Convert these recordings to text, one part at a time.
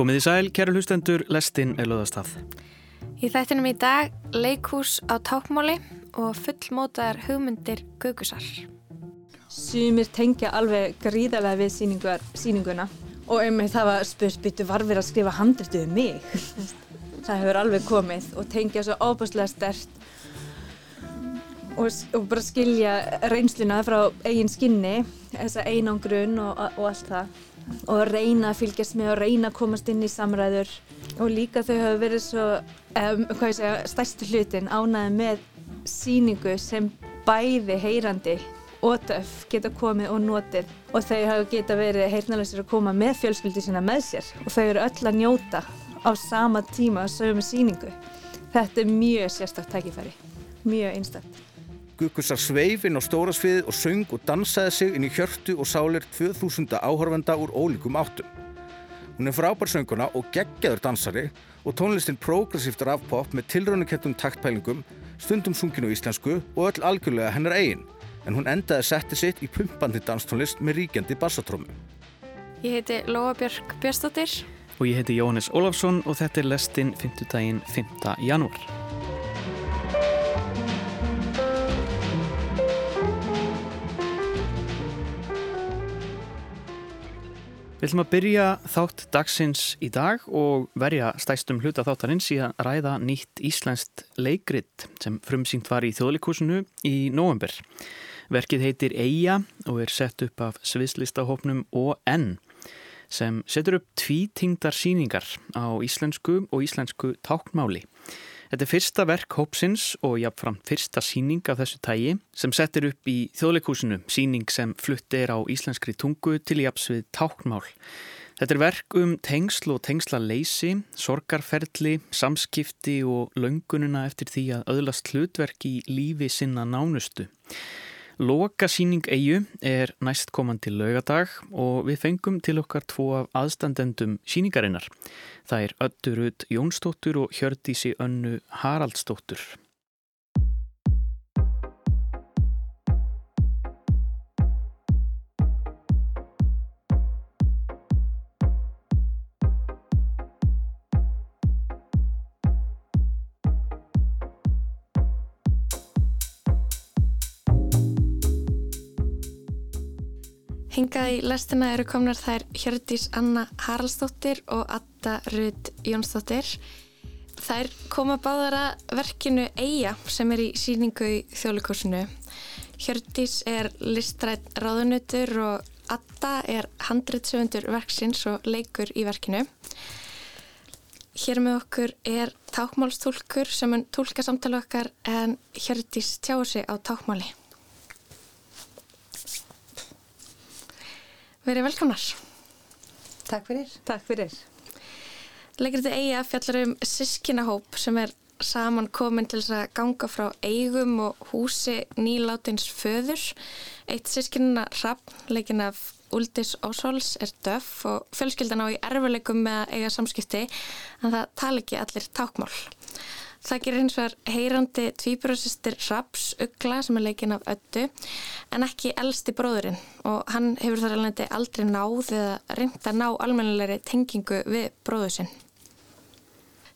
Komið í sæl, kæru hlustendur, lestin er löðastaf. Í þættinum í dag leikús á tákmáli og fullmótaðar hugmyndir Gugusar. Sumir tengja alveg gríðarlega við síninguna og um mig það var spurt byttu var verið að skrifa handrituðu um mig. það hefur alveg komið og tengja svo óbúslega stert og, og bara skilja reynsluna frá eigin skinni, þessa einangrun og, og allt það og reyna að fylgjast með og reyna að komast inn í samræður og líka þau hafa verið svo um, segja, stærstu hlutin ánaði með síningu sem bæði heyrandi og döf geta komið og notið og þau hafa geta verið heyrnalösir að koma með fjölskyldi sína með sér og þau eru öll að njóta á sama tíma að sögum síningu. Þetta er mjög sérstakkt tækifæri, mjög einstaktt. Gugusar sveifinn á stóra sviðið og söng og dansaði sig inn í hjörtu og sálir 2000 áhörvenda úr ólíkum áttum. Hún er frábær sönguna og geggjaður dansari og tónlistinn progressíft rafpop með tilraunukettum taktpælingum, stundum sunginu íslensku og öll algjörlega hennar eigin, en hún endaði setti sitt í pumpandi danstónlist með ríkjandi bassatrómu. Ég heiti Lóa Björk Björnstóttir og ég heiti Jóhannes Ólafsson og þetta er lestinn 5. daginn 5. janúar. Við ætlum að byrja þátt dagsins í dag og verja stæstum hluta þáttarins í að ræða nýtt íslenskt leikrit sem frumsýnt var í þjóðleikúsinu í november. Verkið heitir Eija og er sett upp af sviðslistahopnum ON sem setur upp tvítingdar síningar á íslensku og íslensku tákmáli. Þetta er fyrsta verk hópsins og jáfnframt fyrsta síning af þessu tægi sem settir upp í þjóðleikúsinu, síning sem flutti er á íslenskri tungu til jáfs við táknmál. Þetta er verk um tengsl og tengslaleysi, sorgarferðli, samskipti og löngununa eftir því að öðlast hlutverk í lífi sinna nánustu. Loka síning eigu er næstkomandi laugadag og við fengum til okkar tvo af aðstandendum síningarinnar. Það er Ötturud Jónsdóttur og Hjördísi Önnu Haraldsdóttur. Hingað í lestina eru komnar þær Hjördís Anna Haraldsdóttir og Atta Rud Jónsdóttir. Þær koma báðara verkinu Eija sem er í síningu í þjóðleikosinu. Hjördís er listrætt ráðunutur og Atta er handritsöfundur verksins og leikur í verkinu. Hér með okkur er tákmálstúlkur sem er tólka samtala okkar en Hjördís tjáu sig á tákmáli. Verið velkomnar. Takk fyrir. Takk fyrir. Leikriti eiga fjallar um sískinahóp sem er saman komin til þess að ganga frá eigum og húsi nýlátins föður. Eitt sískinna Rapp, leikin af Úldis Ósóls, er döf og fjölskyldan á í erfuleikum með að eiga samskipti en það tala ekki allir tákmál. Það gerir eins og er heyrandi tvíbröðsistir Raps Ugla sem er leikin af öllu en ekki elsti bróðurinn og hann hefur þar alveg aldrei náð eða reynd að ná almennilegri tengingu við bróðusinn.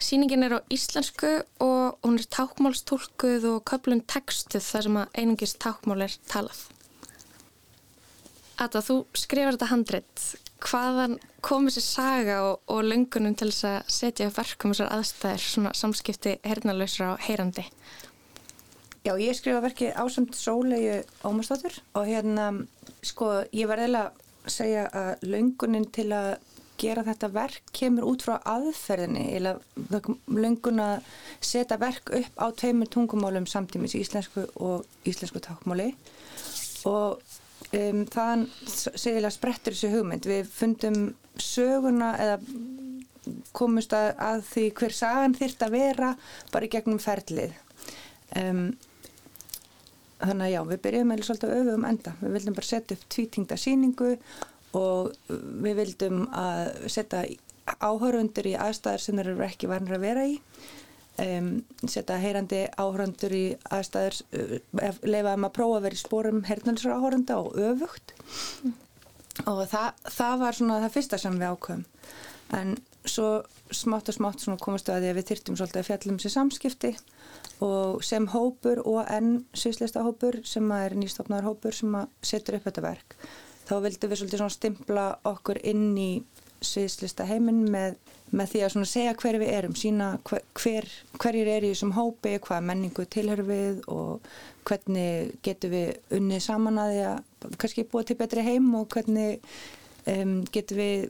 Sýningin er á íslensku og hún er tákmálstúlkuð og köplun textuð þar sem að einungis tákmál er talað. Atta, þú skrifar þetta handreitt hvaðan kom þessi saga og, og löngunum til þess að setja verkum þessar aðstæðir, svona samskipti hernalösra og heyrandi? Já, ég skrifa verki ásamt sólegu ómastóttur og hérna, sko, ég var eða að segja að löngunin til að gera þetta verk kemur út frá aðferðinni eða löngun að setja verk upp á tveimur tungumálum samtímis íslensku og íslensku tákmáli og um, þann segilega sprettur þessu hugmynd. Við fundum söguna eða komust að, að því hver sagan þýrt að vera bara í gegnum ferlið. Um, þannig að já, við byrjum eða svolítið öfum enda, við vildum bara setja upp tvítingda síningu og við vildum að setja áhörundur í aðstæðar sem þeir eru ekki varnir að vera í Um, setja heyrandi áhrandur í aðstæður uh, leifaðum að prófa að vera í spórum heyrnalsra áhranda og öfugt mm. og það, það var svona það fyrsta sem við ákveðum en svo smátt og smátt komast við að því að við þyrtum svolítið að fjallum sér samskipti og sem hópur og enn sviðslista hópur sem er nýstofnar hópur sem setur upp þetta verk þá vildum við svolítið stimpla okkur inn í sviðslista heiminn með, með því að segja hver við erum, sína hver, hverjir er í þessum hópi, hvað menningu tilhör við og hvernig getum við unnið saman að því að kannski búa til betri heim og hvernig um, getum við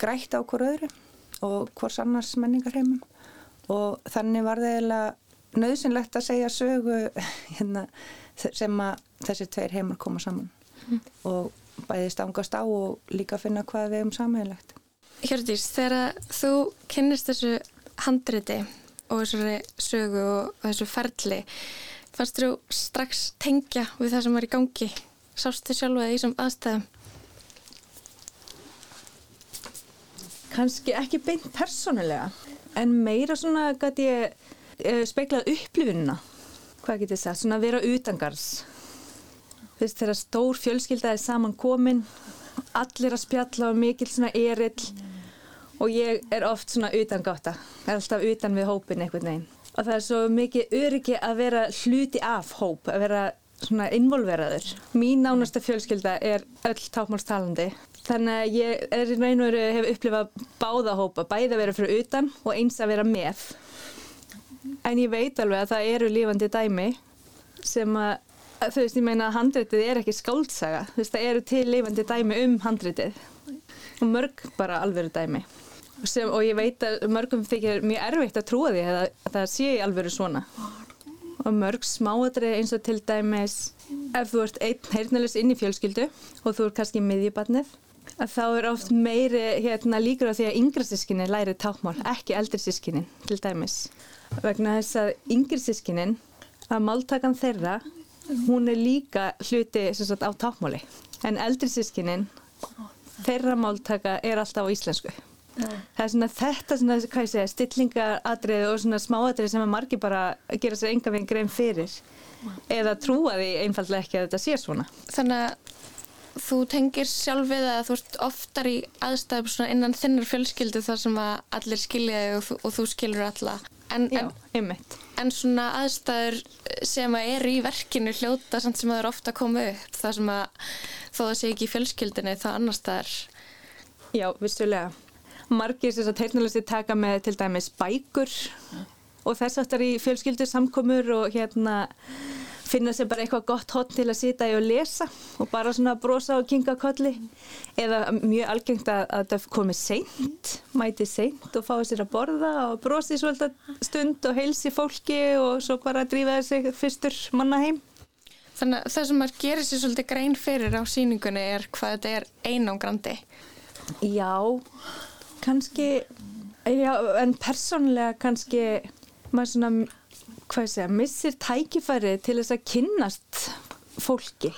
grætt á hver öðru og hvers annars menningarheimum og þannig var það eiginlega nöðsynlegt að segja sögu hérna, sem að þessi tveir heimar koma saman mm. og bæði stangast á og líka finna hvað við hefum samhægilegt. Hjördís, þegar þú kynnist þessu handriti og þessari sögu og þessu ferli, fannst þú strax tengja við það sem var í gangi? Sást þið sjálfa í þessum aðstæðum? Kannski ekki beint persónulega, en meira svona gæti ég uh, speiklað upplifununa, hvað get ég sagt, svona að vera utangars þú veist þegar stór fjölskylda er saman komin allir að spjalla og mikil svona erill og ég er oft svona utan gáta er alltaf utan við hópin einhvern veginn. Og það er svo mikið öryggi að vera hluti af hóp að vera svona involveraður. Mín nánasta fjölskylda er öll tápmálstalandi þannig að ég er í raun og veru hef upplifað báða hópa. Bæði að vera fyrir utan og eins að vera með. En ég veit alveg að það eru lífandi dæmi sem að þú veist, ég meina að handritið er ekki skáltsaga, þú veist, það eru til lifandi dæmi um handritið. Og mörg bara alveru dæmi Sem, og ég veit að mörgum þykir mjög erfitt að trúa því að, að það sé í alveru svona. Og mörg smáadrið eins og til dæmis ef þú ert einn heyrnulegs inn í fjölskyldu og þú ert kannski miðjubarnið þá er oft meiri hérna, líkur á því að yngra sískinni læri tákmál, ekki eldri sískinni til dæmis. Vegna þess að yngri sískinnin að máltakan þeirra hún er líka hluti sagt, á tápmáli en eldri sískinin þeirra máltaka er alltaf á íslensku það er svona þetta svona, hvað ég segja, stillingaradrið og svona smáadrið sem að margi bara gera sér enga veginn grein fyrir eða trúa því einfallega ekki að þetta sé svona. Þannig að þú tengir sjálf við að þú ert oftar í aðstæðum innan þinnar fjölskyldu þar sem að allir skilja þig og, og þú skilur alla. En, Já, en, en svona aðstæður sem að eru í verkinu hljóta sem að það eru ofta að koma upp það sem að þó það sé ekki í fjölskyldinu þá annar staðar. Já, vissulega margir þess að teiknulegsti taka með til dæmis bækur og þess aftar í fjölskyldu samkomur og hérna finna sér bara eitthvað gott hotn til að sita í og lesa og bara svona brosa og kinga kolli eða mjög algengt að, að það komi seint, mæti seint og fái sér að borða og brosi svolítið stund og heilsi fólki og svo bara drífa þessi fyrstur manna heim. Þannig að það sem maður gerir sér svolítið grein fyrir á síningunni er hvað þetta er einangrandi. Já, kannski, já, en persónlega kannski maður svona hvað segja, missir tækifæri til þess að kynnast fólki.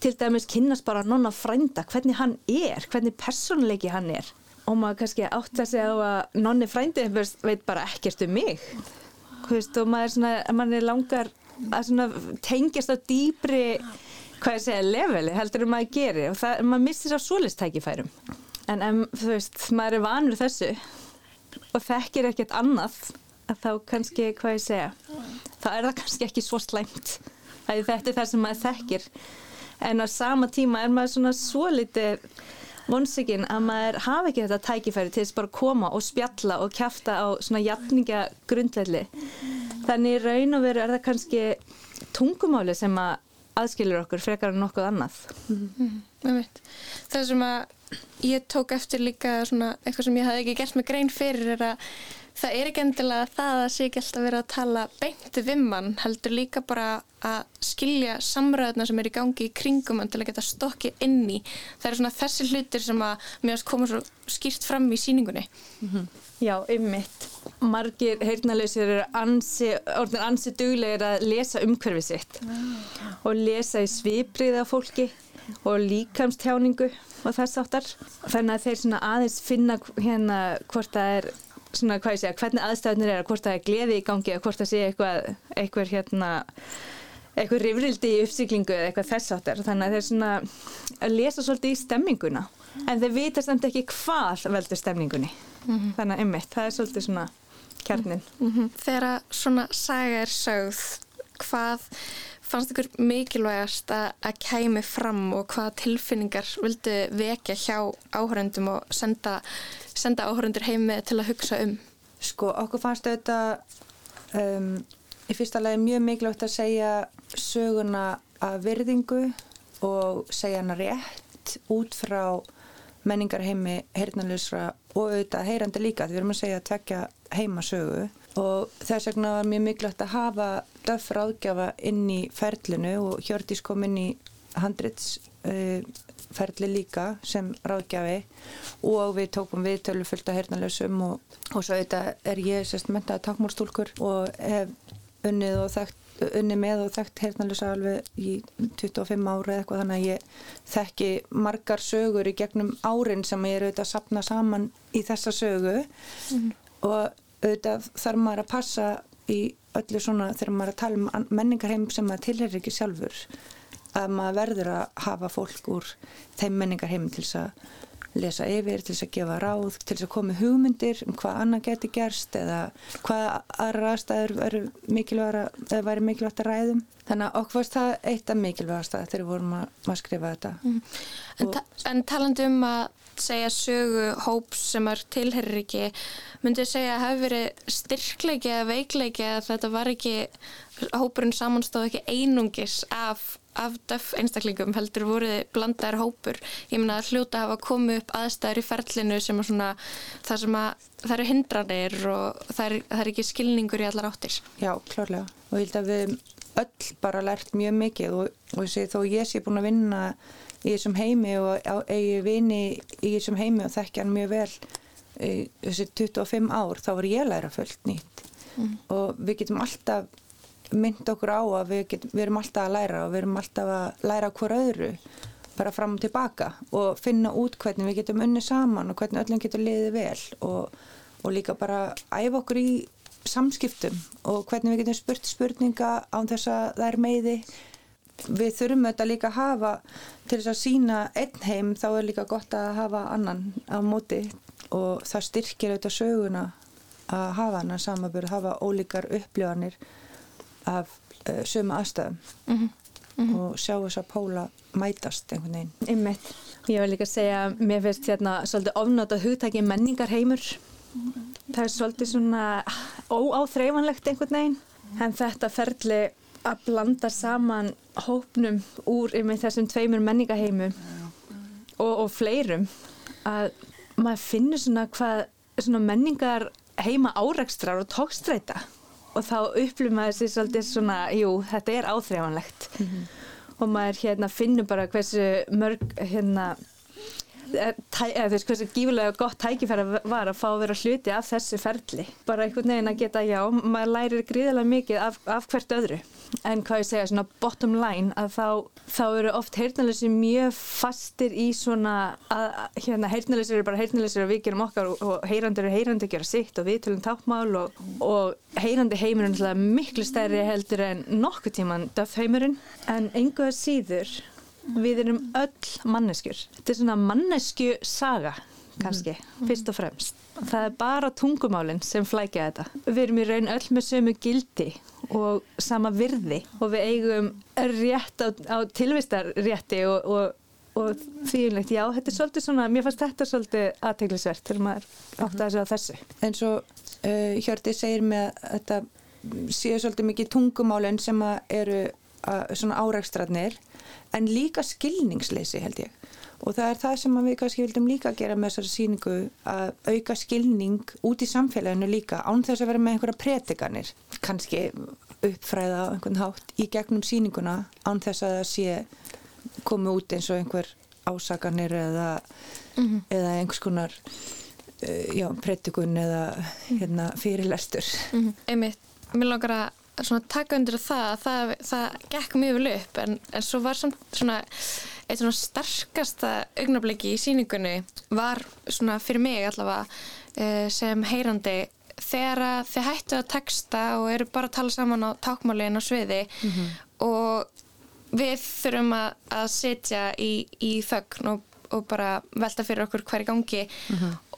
Til dæmis kynnast bara nonna frænda, hvernig hann er hvernig personleiki hann er. Og maður kannski átt að segja að nonni frændi veit bara ekkert um mig. Veist, og maður er svona, maður er langar að tengjast á dýbri hvað ég segja, leveli heldur um að gera og það, maður missir á solistækifærum en um, þú veist, maður er vanur þessu og þekkir ekkert annað að þá kannski, hvað ég segja þá er það kannski ekki svo slæmt. Að þetta er það sem maður þekkir. En á sama tíma er maður svona svo litið vonsikinn að maður hafi ekki þetta tækifæri til þess bara að koma og spjalla og kæfta á svona jafninga grundvelli þannig raun og veru er það kannski tungumáli sem að aðskilur okkur frekar en nokkuð annað. Mm -hmm. Það sem að ég tók eftir líka svona eitthvað sem ég hafði ekki gert með grein fyrir er að það er ekki endilega það að sé ekki alltaf verið að tala beintu vimman heldur líka bara að skilja samræðuna sem er í gangi í kringum til að geta stokkið inn í það eru svona þessi hlutir sem að mér koma svo skýrt fram í síningunni mm -hmm. Já, ummitt margir heyrnalösir eru ansi, orðin ansi duglegir að lesa umhverfið sitt ah. og lesa í svipriða fólki og líkamstjáningu og þess áttar þannig að þeir svona aðeins finna hérna hvort það er svona, hvað ég segja, hvernig aðstæðunir er hvort það er gleði í gangi eða hvort það sé eitthvað, eitthvað hérna eitthvað rifrildi í uppsýklingu eða eitthvað þess áttar þannig að þeir svona að lesa svolítið í stemminguna en þeir vita samt ekki hvað veldur stemningunni -hmm. þannig að einmitt, það er svolítið svona kjarnin. Mm -hmm. Þegar svona saga er sögð, hvað fannst ykkur mikilvægast að kæmi fram og hvaða tilfinningar vildu vekja hjá áhöröndum og senda, senda áhöröndur heimi til að hugsa um? Sko, okkur fannst þetta um, í fyrsta lagi mjög mikilvægt að segja söguna að virðingu og segja hana rétt út frá menningarheimi heyrnalysra og auðvitað heyrandi líka því við erum að segja að tvekja heimasögu og þess vegna var mjög mikilvægt að hafa döf ráðgjafa inn í ferlinu og Hjördís kom inn í handritsferli uh, líka sem ráðgjafi og við tókum viðtölu fullt af heyrnalysum og, og svo auðvitað er ég sérst mentaði takmúrstúlkur og hef unnið og þekkt unni með og þekkt heyrnalisa alveg í 25 ári eða eitthvað þannig að ég þekki margar sögur í gegnum árin sem ég er auðvitað að sapna saman í þessa sögu mm. og auðvitað þarf maður að passa í öllu svona þegar maður að tala um menningarheim sem maður tilherir ekki sjálfur að maður verður að hafa fólk úr þeim menningarheim til þess að lesa yfir, til þess að gefa ráð, til þess að koma hugmyndir um hvað annað geti gerst eða hvað aðra aðstæður væri mikilvægt að ræðum. Þannig að okkur varst það eitt af mikilvægast að þegar vorum að, að skrifa þetta. Mm. En, ta en talandi um að segja sögu hóps sem er tilherir ekki, myndið segja að hafi verið styrkleiki eða veikleiki að þetta var ekki, hópurinn samanstóð ekki einungis af af döf einstaklingum heldur voruði blandaður hópur. Ég meina að hljóta hafa komið upp aðstæður í ferlinu sem er svona það sem að það eru hindranir og það er, það er ekki skilningur í allar áttir. Já, klárlega. Og ég held að við öll bara lært mjög mikið og, og sé, þó ég sé búin að vinna í þessum heimi og eigi vini í þessum heimi og þekkja hann mjög vel þessi 25 ár þá var ég læra fullt nýtt mm. og við getum alltaf mynd okkur á að við, get, við erum alltaf að læra og við erum alltaf að læra hver öðru bara fram og tilbaka og finna út hvernig við getum unni saman og hvernig öllum getur liðið vel og, og líka bara æfa okkur í samskiptum og hvernig við getum spurt spurninga án þess að það er meiði við þurfum þetta líka að hafa til þess að sína einn heim þá er líka gott að hafa annan á móti og það styrkir auðvitað söguna að hafa annan samanbyrð, hafa ólíkar upplifanir af uh, sömu aðstæðum mm -hmm. Mm -hmm. og sjá þess að póla mætast einhvern veginn. Ymmiðt. Ég vil líka segja, mér finnst hérna svolítið ofnáta hugtæki menningarheimur. Mm -hmm. Það er svolítið svona óáþreifanlegt einhvern veginn. En þetta ferli að blanda saman hópnum úr þessum tveimur menningarheimum og, og fleirum að maður finnur svona hvað svona menningar heima áreikstrar og tókstreita og þá upplifum maður sér svolítið svona, jú, þetta er áþreifanlegt mm -hmm. og maður hérna finnur bara hversu mörg hérna Tæ, eða þú veist hversu gífulega gott tækifæri var að fá að vera hluti af þessu ferli. Bara einhvern veginn að geta já maður lærir gríðilega mikið af, af hvert öðru. En hvað ég segja, svona bottom line að þá, þá eru oft heyrnalysir mjög fastir í svona að hérna heyrnalysir eru bara heyrnalysir og við gerum okkar og, og heyrandi eru heyrandi að gera sitt og við tölum tápmál og, og heyrandi heimurinn er miklu stærri heldur en nokkuð tíman döf heimurinn. En einhverja síður við erum öll manneskjur. Þetta er svona mannesku saga kannski, mm. fyrst og fremst. Það er bara tungumálinn sem flækja þetta. Við erum í raun öll með sömu gildi og sama virði og við eigum rétt á, á tilvistarrétti og, og, og þýjulegt, já, þetta er svolítið svona mér fannst þetta svolítið aðteglisvert til maður átt að segja þessu. En svo uh, Hjördi segir með þetta séu svolítið mikið tungumálinn sem eru uh, svona árækstradnir en líka skilningsleysi held ég og það er það sem við kannski vildum líka gera með þessari síningu að auka skilning út í samfélaginu líka án þess að vera með einhverja pretikanir kannski uppfræða á einhvern hátt í gegnum síninguna án þess að það sé komið út eins og einhver ásaganir eða, mm -hmm. eða einhvers konar uh, já, pretikun eða hérna, fyrirlestur mm -hmm. Einmitt, mér langar að taka undir það að það, það gekk mjög vel upp en, en svo var samt svona eitt svona sterkasta augnabliki í síningunni var svona fyrir mig allavega eh, sem heyrandi þegar þið hættu að texta og eru bara að tala saman á tákmálin á sviði mm -hmm. og við þurfum að, að setja í, í þögn og, og bara velta fyrir okkur hver í gangi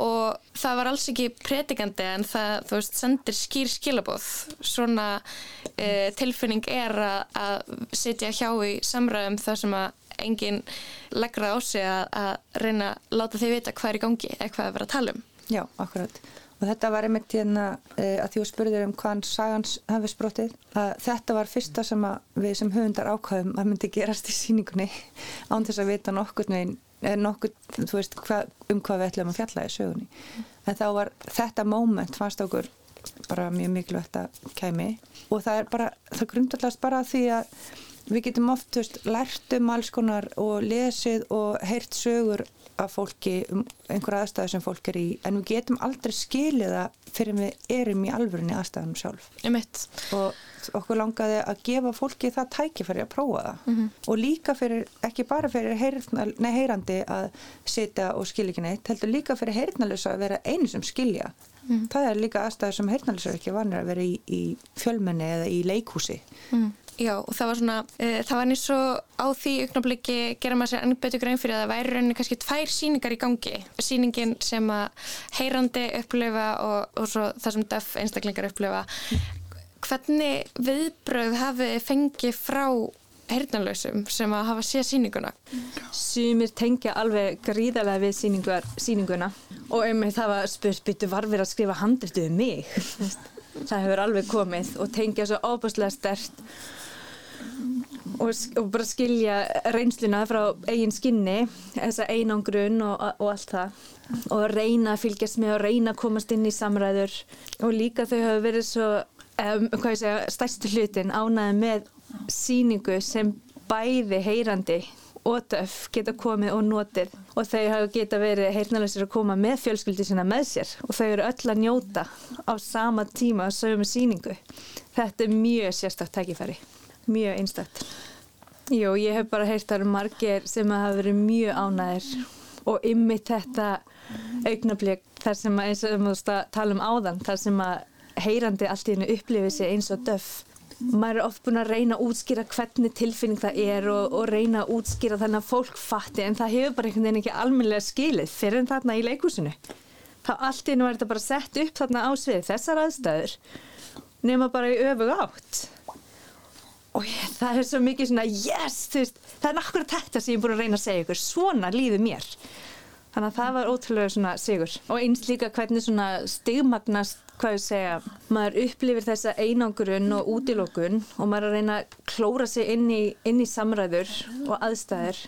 og það var alls ekki predikandi en það, þú veist, sendir skýr skilabóð svona uh, tilfinning er að, að sitja hjá í samræðum þar sem að enginn leggur það á sig að, að reyna að láta þið vita er í gangi eða hvað er verið að tala um Já, akkurat. Og þetta var einmitt hérna uh, að því að spurður um hvaðan sagans hafi sprótið. Að þetta var fyrsta sem við sem höfundar ákvæðum að myndi gerast í síningunni án þess að vita nokkur neginn, nokkur, þú veist, hva, um hvað við ætlum að fjalla í sögunni. En þá var þetta moment fannst okkur bara mjög mikilvægt að kæmi og það er bara, það grundallast bara því að við getum oft, þú veist, lært um alls konar og lesið og heyrt sögur af fólki um einhverja aðstæðu sem fólk er í en við getum aldrei skilið það fyrir við erum í alvörunni aðstæðanum sjálf og okkur langaði að gefa fólki það tækifæri að prófa það mm -hmm. og líka fyrir, ekki bara fyrir heyrnal, nei, heyrandi að sitja og skilja ekki neitt, heldur líka fyrir heyrnalösa að vera einu sem skilja mm -hmm. það er líka aðstæður sem heyrnalösa ekki vanir að vera í, í fjölmenni eða í leikhúsi mm -hmm. Já og það var svona, uh, það var nýtt svo á því auknábliki gera maður sér enn betur grein fyrir að það væri rauninni kannski tvær síningar í gangi. Síningin sem að heyrandi upplifa og, og svo það sem def einstaklingar upplifa. Hvernig viðbröð hafið fengið frá heyrnalösum sem að hafa séð síninguna? Sumir tengja alveg gríðarlega við síningar, síninguna og um það var spurt byttu var verið að skrifa handrituð um mig. það hefur alveg komið og tengja svo óbúslega stert og, og bara skilja reynsluna frá eigin skinni þessa einangrun og, og allt það. Og reyna að fylgjast með og reyna að komast inn í samræður. Og líka þau hafa verið svo um, ég segja, stærstu hlutin ánaði með síningu sem bæði heyrandi og döf geta komið og notið. Og þau hafa geta verið heyrnalösir að koma með fjölskyldi sína með sér. Og þau eru öll að njóta á sama tíma sögum síningu. Þetta er mjög sérstakkt tækifæri. Mjög einstakt. Jú, ég hef bara heyrt að það eru margir sem hafa verið mjög ánæðir og ymmið þetta augnablík þar sem að eins og þú veist að tala um áðan þar sem að heyrandi allt í hennu upplifið sér eins og döf. Maður er oft búin að reyna að útskýra hvernig tilfinning það er og, og reyna að útskýra þannig að fólk fatti en það hefur bara einhvern veginn ekki almennilega skilið fyrir en þarna í leikúsinu. Það allt í hennu var þetta bara sett upp þarna á svið þessar aðstæður nema bara í öfug átt og ég, það er svo mikið svona yes, veist, það er nákvæmlega þetta sem ég er búin að reyna að segja ykkur. Svona líður mér. Þannig að það var ótrúlega svona sigur. Og eins líka hvernig svona stigmagnast hvað ég segja, maður upplifir þessa einangurun og útilokun og maður er að reyna að klóra sig inn í, inn í samræður og aðstæður.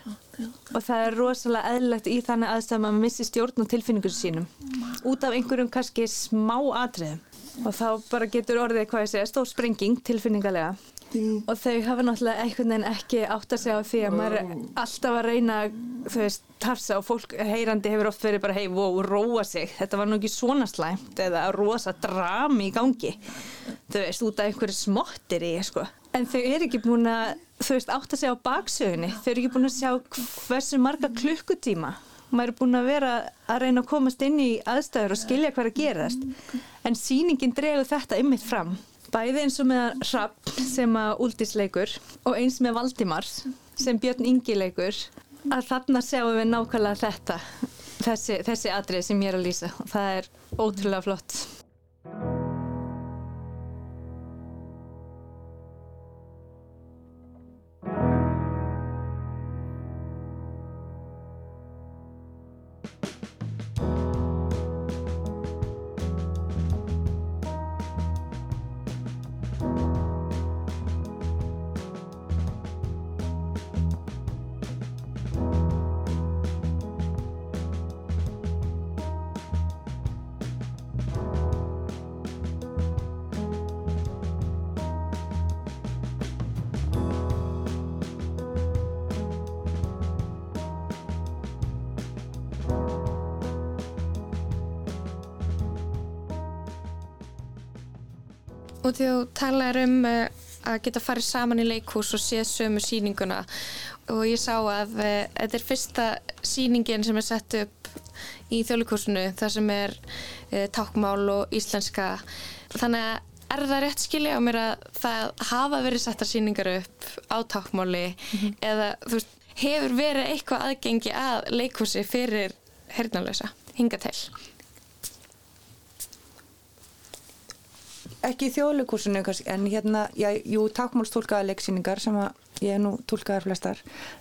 Og það er rosalega eðlilegt í þannig aðstæðum að maður missi stjórn og tilfinningur sínum. Út af einhverjum kannski smá atriðum. Og þá bara getur orðið hvað ég segja stór sprenging tilfinningalega. Og þau hafa náttúrulega einhvern veginn ekki átt að segja á því að maður er alltaf að reyna þau veist, tafsa og fólk heyrandi hefur oft verið bara hei, wow, róa sig. Þetta var nú ekki svona slæmt eða rosa drami í gangi þau veist, út af einhverju smottir í sko. en þau eru ekki búin að þau veist, átt að segja á baksögunni. Þau eru ekki búin að sjá hversu marga klukkutíma. Maður er búin að vera að reyna að komast inn í aðstæður og skilja hvað að gerast. En síningin dregur þetta ymmið fram Bæði eins og með Rapp sem að Úldís leikur og eins með Valdimar sem Björn Ingi leikur að þarna sjáum við nákvæmlega þetta, þessi, þessi atrið sem ég er að lýsa það er ótrúlega flott. Og þú talaður um uh, að geta farið saman í leikhús og séð sömu síninguna og ég sá að uh, þetta er fyrsta síningin sem er sett upp í þjóðleikúsinu þar sem er uh, tákmál og íslenska. Þannig að er það rétt skilja á mér að það hafa verið settar síningar upp á tákmáli mm -hmm. eða veist hefur verið eitthvað aðgengi að leikhúsi fyrir hernalösa hinga Ekki í þjóðleikursinu en hérna, já, jú, takmálstúlkaða leiksýningar sem að ég er nú tólkaðar flestar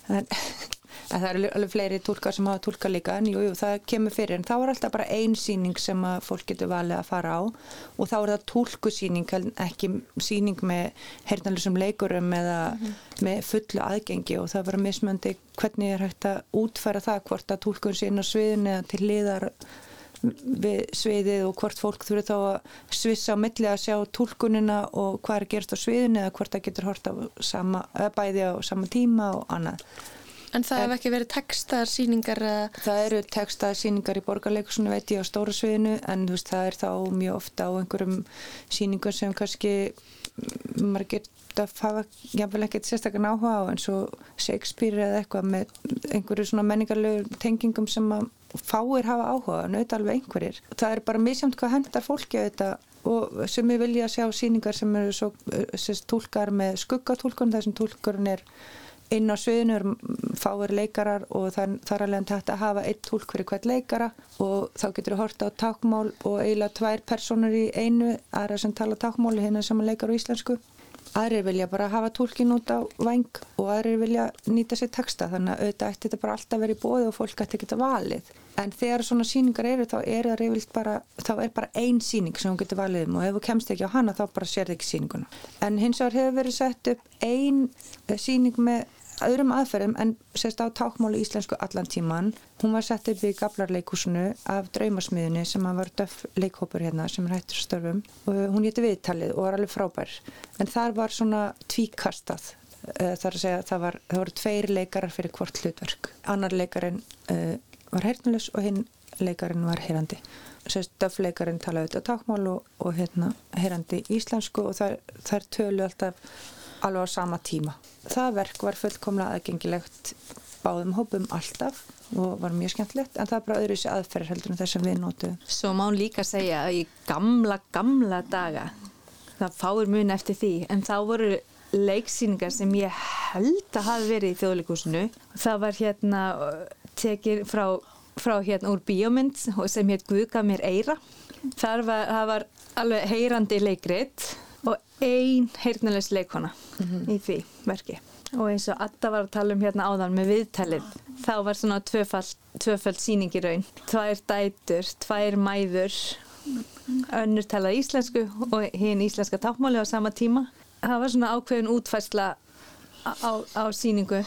en, en það eru alveg fleiri tólkar sem hafa tólkað líka en jú, jú, það kemur fyrir en þá er alltaf bara ein síning sem að fólk getur valið að fara á og þá er það tólkusíning ekki síning með hernalisum leikurum eða mm -hmm. með fullu aðgengi og það er bara mismöndi hvernig er hægt að útfæra það hvort að tólkun sín á sviðin eða til liðar við sviðið og hvort fólk þurfi þá að svissa á milli að sjá tólkunina og hvað er gerst á sviðinu eða hvort það getur hort á sama, bæði á sama tíma og annað. En það hef ekki verið textaðar síningar? Það eru textaðar síningar í borgarleikursunum veit ég á stóra sviðinu en veist, það er þá mjög ofta á einhverjum síningum sem kannski maður geta hafa jáfnvel ekkert sérstaklega áhuga á eins og Shakespeare eða eitthvað með einhverju svona menningarlegu tengingum sem að fáir hafa áhuga, nöðt alveg einhverjir. Það er bara misjamt hvað hendar fólki að þetta og sem ég vilja sjá síningar sem eru svo sérst, tólkar með skuggatólkun, þessum tólkurinn er inn á sviðinu, fáir leikarar og það er alveg hægt að hafa einn tólk fyrir hvert leikara og þá getur við horta á takmál og eiginlega tvær personur í einu, aðra sem tala takmáli hérna sem leikar á íslensku aðrir vilja bara hafa tólkin út á vang og aðrir vilja nýta sér texta þannig að auðvitað ætti þetta bara alltaf verið bóði og fólk ætti ekki að valið. En þegar svona síningar eru þá er það reyfilt bara þá er bara ein síning sem hún getur valið um og ef þú kemst ekki á hana þá bara sér þið ekki síninguna en hins vegar hefur verið sett upp ein síning með öðrum aðferðum en sérst á tákmáli íslensku allan tíman. Hún var sett upp í Gablarleikúsinu af draumasmiðinu sem var döf leikhópur hérna sem er hættur störfum og hún hétti viðtalið og var alveg frábær. En þar var svona tvíkastað. Eh, þar að segja það, var, það voru tveir leikarar fyrir hvort hlutverk. Annar leikarin uh, var heyrnulegs og hinn leikarin var heyrandi. Sérst döfleikarinn talaði auðvitað tákmál og, og hérna heyrandi íslensku og þar, þar tölu alltaf alveg á sama tíma. Það verk var fullkomlega aðgengilegt báðum hópum alltaf og var mjög skemmtilegt en það er bara öðru sér aðferð heldur en þess að við nótum. Svo má líka segja að í gamla, gamla daga það fáir mun eftir því en þá voru leiksýningar sem ég held að hafi verið í þjóðleikúsinu. Það var hérna tekið frá, frá hérna úr bíómynd sem hétt Guðga mér eira. Var, var alveg heyrandi leikrit og ein heyrnulegs leikona mm -hmm. í því verki. Og eins og Atta var að tala um hérna áðan með viðtalið þá var svona tvöfald síning í raun. Tvær dætur, tvær mæður önnur talað íslensku og hinn íslenska tápmáli á sama tíma. Það var svona ákveðin útfærsla á, á, á síningu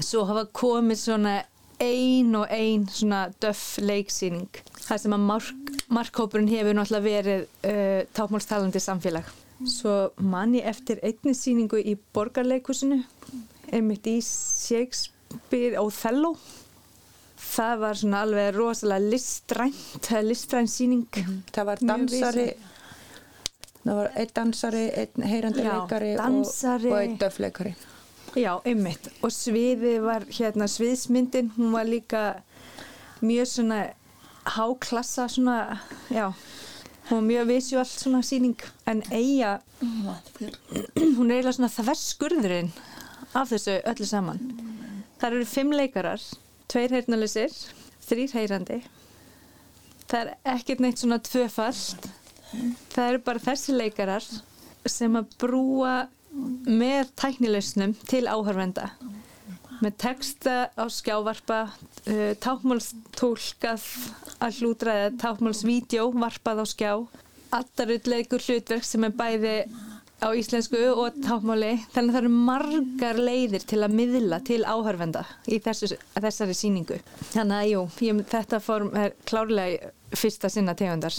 svo hafa komið svona ein og ein svona döff leiksýning. Það sem að markkópurinn hefur náttúrulega verið uh, tápmálstalandi samfélag Svo man ég eftir einni síningu í borgarleikusinu, einmitt í Shakespeare Othello. Það var svona alveg rosalega listrænt, listrænt síning. Mhm. Það var dansari, það var einn dansari, einn heyrandi Já, leikari dansari. og, og einn döfleikari. Já, einmitt. Og sviðið var hérna sviðsmyndin, hún var líka mjög svona háklassa svona, já og mjög visuált svona síning en eiga hún er eiginlega svona þverskurðurinn af þessu öllu saman. Það eru fimm leikarar tveir heyrnalisir, þrýr heyrandi. Það er ekkert neitt svona tvöfald það eru bara þessi leikarar sem að brúa með tæknilegsnum til áhörvenda með texta á skjávarpa uh, tákmálstólkað að hlútra eða tákmálsvídjó varpað á skjá. Allarutleikur hlutverk sem er bæði á íslensku og tákmáli þannig að það eru margar leiðir til að miðla til áhörvenda í þessu, þessari síningu þannig að jú, ég, þetta form er klárlega fyrsta sinna tegundar.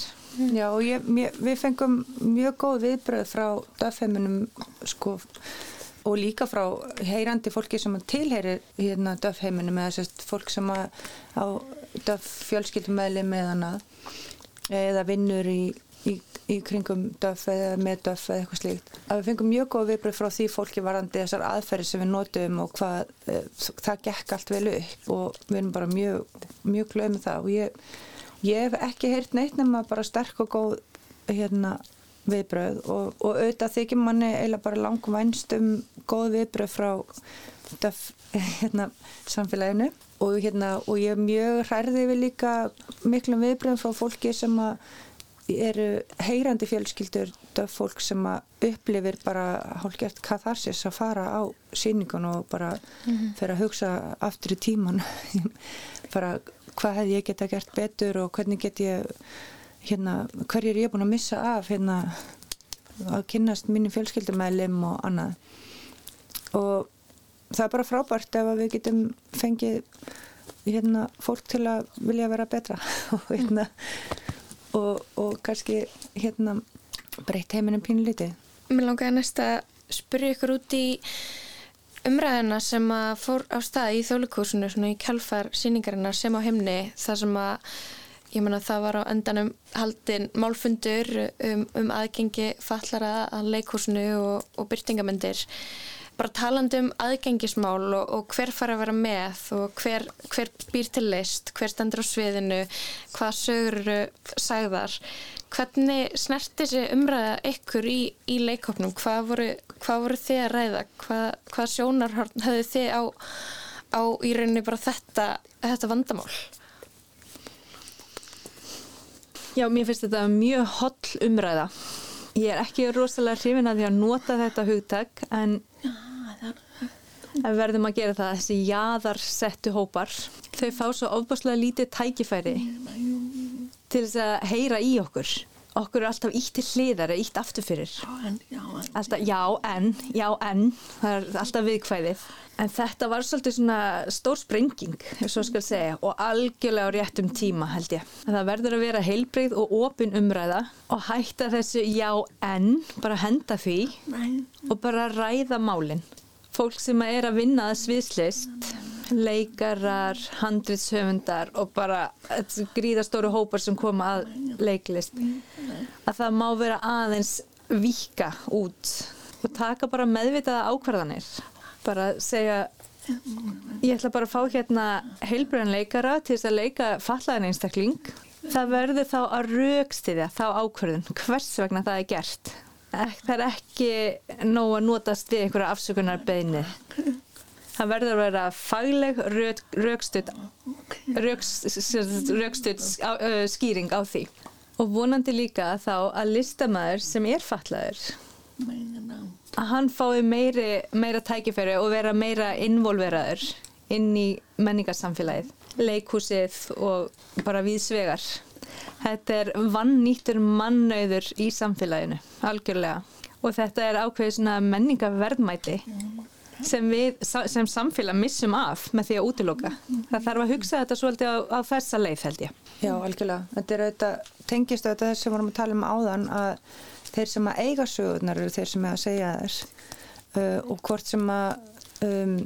Já og ég, mér, við fengum mjög góð viðbröð frá döfheiminum sko og líka frá heyrandi fólki sem tilherir hérna döfheiminum eða sérst fólk sem á döf fjölskyldumæli með hana eða vinnur í, í, í kringum döf eða með döf eða eitthvað slíkt. Að við fengum mjög góð viðbröð frá því fólki varandi þessar aðferði sem við notum og hvað e, það gekk allt vel upp og við erum bara mjög, mjög glöð með það og ég, ég hef ekki heyrt neitt nema bara sterk og góð hérna viðbröð og, og auðvitað þykir manni eiginlega bara langum vænst um góð viðbröð frá þetta, hérna, samfélaginu og, hérna, og ég er mjög hærði við líka miklum viðbröðum frá fólki sem eru heyrandi fjölskyldur döf fólk sem upplifir bara hálfgert katharsis að fara á síningun og bara mm -hmm. fyrir að hugsa aftur í tíman bara hvað hefði ég geta gert betur og hvernig get ég hérna, hverjir ég er búin að missa af hérna að kynast mínum fjölskyldumælim og annað. Og það er bara frábært ef við getum fengið hérna, fólk til að vilja vera betra og, hérna, og, og kannski hérna, breytt heiminum pínlítið Mér langar að spyrja ykkur út í umræðina sem að fór á stað í þjólikúsinu í kjálfar síningarinnar sem á heimni þar sem að ég menna það var á endanum haldinn málfundur um, um aðgengi fallara að leikúsinu og, og byrtingamöndir bara talandi um aðgengismál og, og hver fara að vera með og hver, hver býr til list, hver stendur á sviðinu hvað sögur sagðar. Hvernig snerti þessi umræða ykkur í, í leikofnum hvað voru, hvað voru þið að ræða? Hvað, hvað sjónar höfðu þið á, á í rauninni bara þetta, þetta vandamál Já, mér finnst þetta mjög holl umræða. Ég er ekki rosalega hrifin að því að nota þetta hugtak en verðum að gera það þessi jaðarsettu hópar. Þau fá svo ofbáslega lítið tækifæri til þess að heyra í okkur. Okkur er alltaf ítt til hliðar eða ítt aftur fyrir. Alltaf, já, en, já, en, það er alltaf viðkvæðið. En þetta var svolítið svona stór sprenging, ef svo skal segja, og algjörlega á réttum tíma held ég. Það verður að vera heilbreyð og opin umræða og hætta þessu já en, bara henda því og bara ræða málinn. Fólk sem er að vinna að sviðslist, leikarar, handrýtshöfundar og bara gríðastóru hópar sem koma að leiklist, að það má vera aðeins vika út og taka bara meðvitaða ákvarðanir bara segja ég ætla bara að fá hérna heilbröðan leikara til þess að leika fallaðan einstakling. Það verður þá að raukstiðja þá ákverðun hvers vegna það er gert. Það er ekki nóg að notast við einhverja afsökunar beini það verður að vera fagleg raukstuð raukstuð skýring á því. Og vonandi líka þá að listamæður sem er fallaður að hann fái meiri, meira tækifæri og vera meira involveraður inn í menningarsamfélagið, leikhúsið og bara viðsvegar. Þetta er vannýttur mannauður í samfélaginu, algjörlega. Og þetta er ákveðið svona menningarverðmæti sem við sem samfélag missum af með því að útiloka. Það þarf að hugsa þetta svolítið á, á þessa leið held ég. Já, algjörlega. Þetta er auðvitað, tengist auðvitað þess sem vorum að tala um áðan að þeir sem að eiga sögurnar eru þeir sem er að segja þess uh, og hvort sem að um,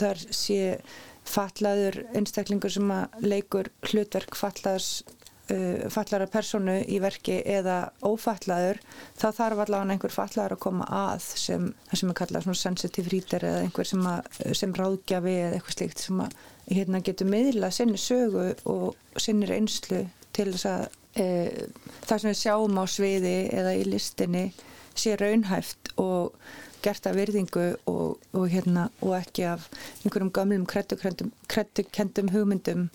þar sé fallaður einstaklingur sem að leikur hlutverk fallaðs uh, fallara personu í verki eða ófallaður þá þarf allavega einhver fallaður að koma að sem, sem er kallað sensitive reader eða einhver sem, að, sem ráðgjafi eða eitthvað slíkt sem að hérna, getur miðla sinni sögu og sinni reynslu til þess að e, það sem við sjáum á sviði eða í listinni sé raunhæft og gert af virðingu og, og, hérna, og ekki af einhverjum gamlum krettukendum hugmyndum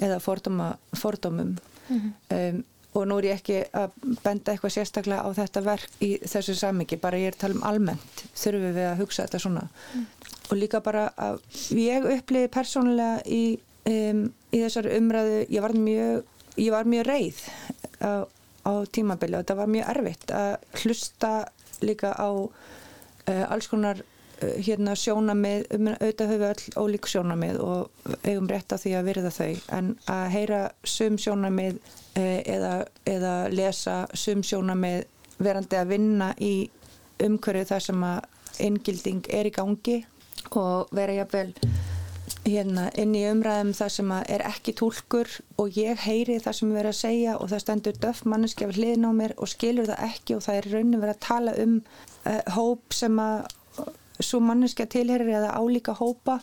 eða fordóma, fordómum mm -hmm. um, og nú er ég ekki að benda eitthvað sérstaklega á þetta verk í þessu samingi, bara ég er að tala um almennt þurfum við að hugsa þetta svona mm. og líka bara að ég uppliði persónulega í, um, í þessar umræðu, ég var mjög ég var mjög reið á, á tímabili og þetta var mjög erfitt að hlusta líka á uh, alls konar uh, hérna sjónamið, um, auðvitað höfu all ólík sjónamið og eigum rétt á því að virða þau en að heyra sum sjónamið uh, eða, eða lesa sum sjónamið verandi að vinna í umhverju þar sem að inngilding er í gangi og vera jafnvel hérna, inn í umræðum það sem er ekki tólkur og ég heyri það sem við erum að segja og það stendur döf manneski af hliðin á mér og skilur það ekki og það er raunin verið að tala um uh, hóp sem að svo manneski að tilherir eða álíka hópa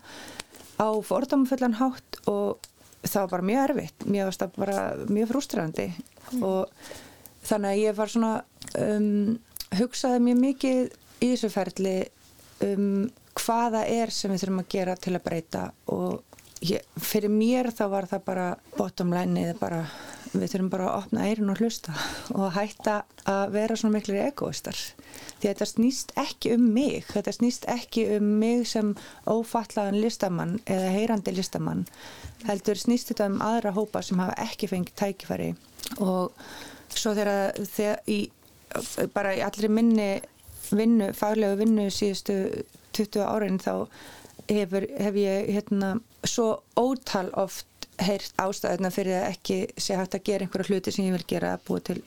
á fordómafullan hátt og það var bara mjög erfitt, mjög, mjög frústrandi mm. og þannig að ég var svona um, hugsaði mjög mikið í þessu ferli um hvaða er sem við þurfum að gera til að breyta og ég, fyrir mér þá var það bara bottom line eða bara við þurfum bara að opna eirinn og hlusta og hætta að vera svona miklu egoistar. Því þetta snýst ekki um mig þetta snýst ekki um mig sem ófallaðan listamann eða heyrandi listamann heldur snýst þetta um aðra hópa sem hafa ekki fengið tækifæri. Og svo þegar, þegar í, bara í allri minni vinnu, faglegu vinnu síðustu 20 árin þá hefur, hef ég hérna svo ótal oft heyrt ástæðuna fyrir að ekki sé hægt að gera einhverja hluti sem ég vil gera að búa til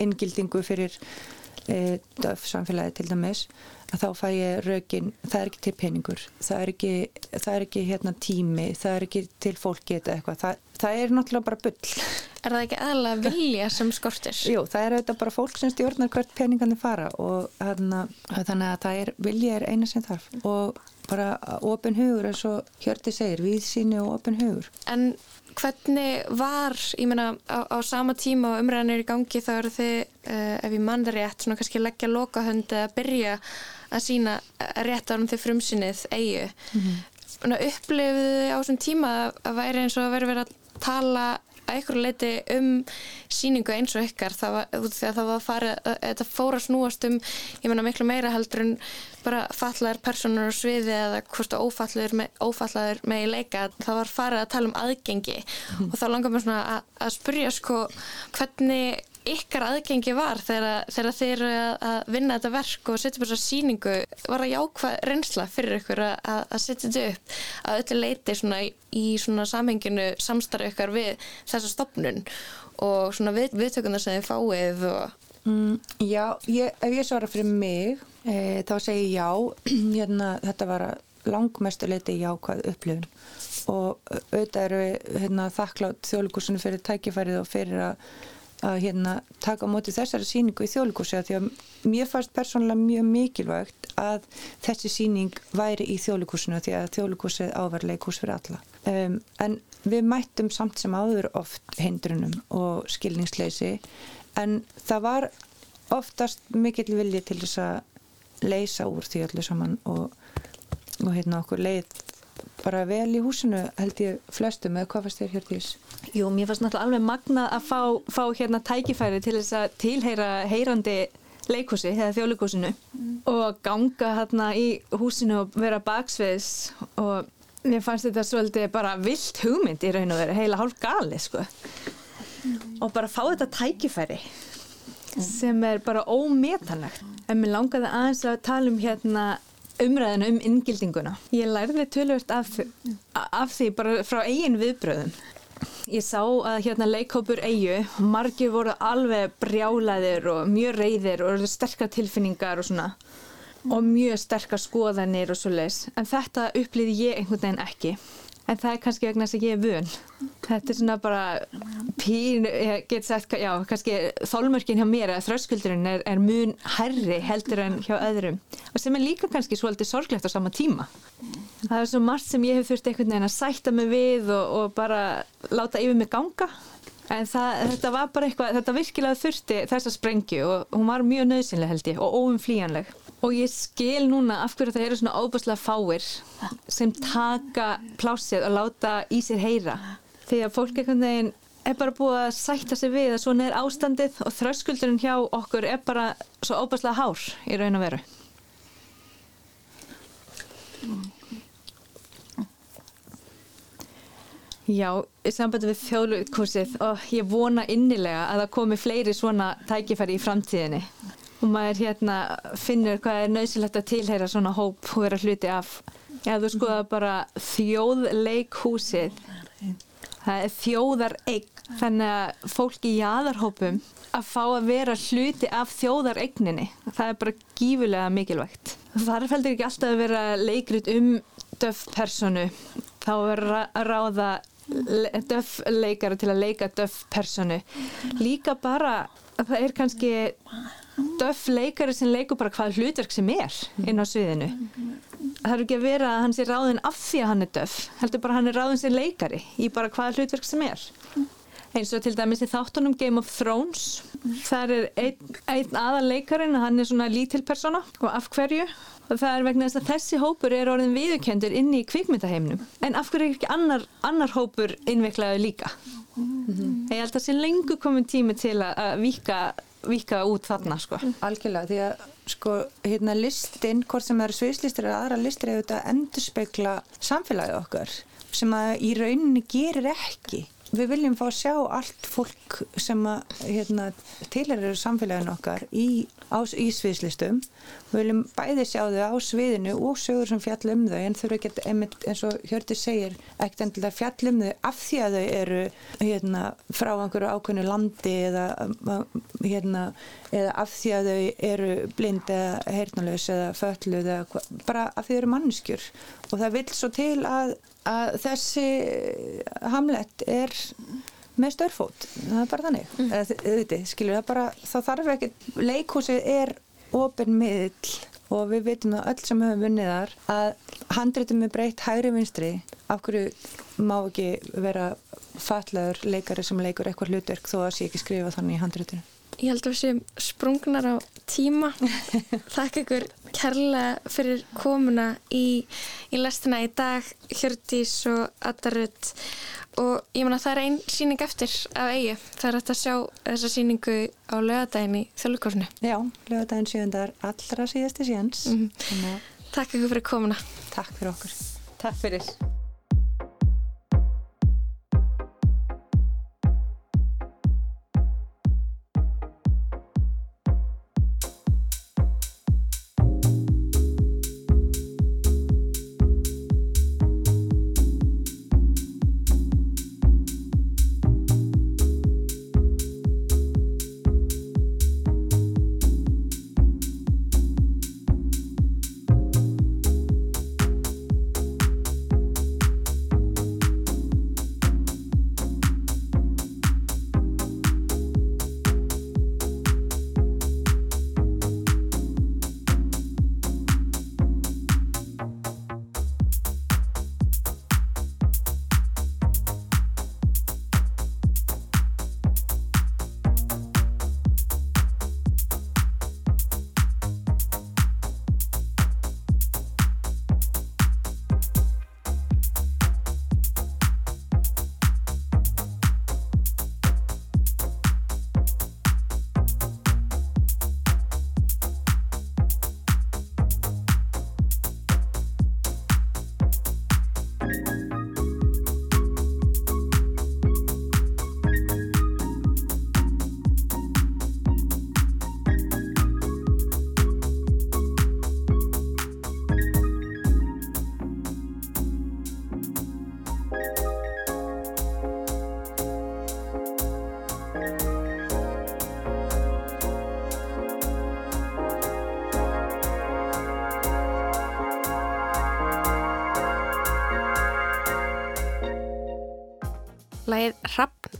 inngildingu fyrir e, döf samfélagi til dæmis þá fæ ég rögin, það er ekki til peningur það er ekki, það er ekki hérna, tími, það er ekki til fólki eitthvað, það, það er náttúrulega bara bull Er það ekki aðalega vilja sem skortir? Jú, það er auðvitað bara fólk sem stjórnar hvert peningandi fara og hana, þannig að það er vilja er eina sem þarf og bara ofin hugur eins og Hjörti segir, við síni og ofin hugur. En hvernig var, ég meina á, á sama tíma og umræðanir í gangi þá eru þið, uh, ef ég mann það rétt, svona kannski leggja lokahöndi að byrja að sína rétt árum þið frumsinnið eigu. Mm -hmm. Upplifuðu þið á þessum tíma að væri eins og að vera verið að tala að ykkur leiti um síningu eins og ykkar það var, það var farið, þetta fór að snúast um ég menna miklu meira heldur en bara fallaður personur á sviði eða hvort ófallaður með, ófallaður með í leika það var farið að tala um aðgengi mm. og þá langar mér svona að, að spurja sko hvernig ykkar aðgengi var þegar, þeir eru að vinna þetta verk og setja upp þessa síningu var að jákvæð reynsla fyrir ykkur að, að setja þetta upp? Að öllu leiti svona í svona samhenginu samstarfi ykkar við þessa stopnun og svona við, viðtökunar sem þið fáið og... mm, Já, ég, ef ég svara fyrir mig e, þá segi já. Hérna, þetta var langmestu leiti jákvæð upplifun. Og auðvitað eru hérna, þakklátt þjóðlugursunu fyrir tækifærið og fyrir að að hérna, taka á móti þessari síningu í þjóðlíkúsi að því að mér fannst persónulega mjög mikilvægt að þessi síning væri í þjóðlíkúsinu því að þjóðlíkúsi áverleikús fyrir alla. Um, en við mættum samt sem áður oft hindrunum og skilningsleisi en það var oftast mikill vilji til þess að leysa úr því öllu saman og, og hérna okkur leið bara vel í húsinu held ég flestum eða hvað fannst þér Hjördís? Jú, mér fannst náttúrulega alveg magna að fá, fá hérna tækifæri til þess að tilheyra heyrandi leikhúsi eða þjóðleikúsinu mm. og ganga hérna í húsinu og vera baksviðs og mér fannst þetta svolítið bara vilt hugmynd í raun og veru, heila hálf gali sko mm. og bara fá þetta tækifæri mm. sem er bara ómetanlegt en mér langaði aðeins að tala um hérna umræðinu um inngildinguna. Ég lærði tölvört af, af því bara frá eigin viðbröðum. Ég sá að hérna leikópur eigu, margir voru alveg brjálaðir og mjög reyðir og sterkar tilfinningar og svona og mjög sterkar skoðanir og svo leiðs. En þetta upplýði ég einhvern veginn ekki en það er kannski vegna þess að ég er vun þetta er svona bara pín, ég get sagt, já, kannski þólmörkin hjá mér eða þröskuldurinn er, er mun herri heldur en hjá öðrum. Og sem er líka kannski svolítið sorglegt á sama tíma. Það er svo margt sem ég hef þurft einhvern veginn að sætta mig við og, og bara láta yfir mig ganga. En það, þetta var bara eitthvað, þetta virkilega þurfti þessa sprengju og hún var mjög nöðsynlega held ég og óumflíjanleg Og ég skil núna af hverju það eru svona óbúslega fáir sem taka plásið og láta í sér heyra. Því að fólk einhvern veginn er bara búið að sætta sig við að svona er ástandið og þröskuldurinn hjá okkur er bara svo óbúslega hár í raun og veru. Já, í sambandi við þjóðlukursið og ég vona innilega að það komi fleiri svona tækifæri í framtíðinni og maður hérna finnur hvað er nöysilegt að tilheyra svona hóp og vera hluti af. Já, þú skoða bara þjóðleikhúsið það er þjóðar eign þannig að fólki í aðarhópum að fá að vera hluti af þjóðareigninni það er bara gífulega mikilvægt. Þar feldur ekki alltaf að vera leikrut um döfpersonu. Þá verður að ráða döfleikara til að leika döfpersonu líka bara það er kannski döf leikari sem leikur bara hvað hlutverk sem er inn á sviðinu. Það er ekki að vera að hann sé ráðin af því að hann er döf heldur bara að hann er ráðin sem leikari í bara hvað hlutverk sem er. Eins og til dæmis í þáttunum Game of Thrones þar er einn, einn aðaleikarin hann er svona lítil persona og af hverju? Og það er vegna þess að þessi hópur er orðin viðurkendur inn í kvikmyndaheimnum en af hverju er ekki annar, annar hópur innveiklaðu líka? Ég held að það sé lengur komin tími til að vika, vika út þarna sko. Algjörlega því að sko hérna listin, hvort sem eru sviðslistir eða aðra listir eða þetta endur spekla samfélagið okkar sem að í rauninni gerir ekki við viljum fá að sjá allt fólk sem að hérna, tilherir samfélaginu okkar í, í sviðslistum. Við viljum bæði sjá þau á sviðinu og sögur sem fjall um þau en eru ekki eins og Hjörti segir ekkert endilega fjall um þau af því að þau eru hérna, frá einhverju ákveðinu landi eða, hérna, eða af því að þau eru blind eða heyrnulegs eða fölluð eða bara af því þau eru mannskjur og það vil svo til að að þessi hamlet er með störfót, það er bara þannig. Mm. Eða, þið, skilur, það bara, þá þarf ekki leikhúsið er ofin miðl og við veitum það öll sem höfum vunnið þar að handritum er breytt hægri vinstri. Af hverju má ekki vera fatlaður leikari sem leikur eitthvað hlutverk þó að sé ekki skrifa þannig í handritinu Ég held að við séum sprungnar á tíma. Þakk ykkur kærlega fyrir komuna í, í lestina í dag, Hjördís og Adarud. Og ég menna það er einn síning eftir af eigi. Það er hægt að sjá þessa síningu á lögadaginn í þjóðlukorsinu. Já, lögadaginn sjöndar allra síðasti síðans. Mm -hmm. Takk ykkur fyrir komuna. Takk fyrir okkur. Takk fyrir.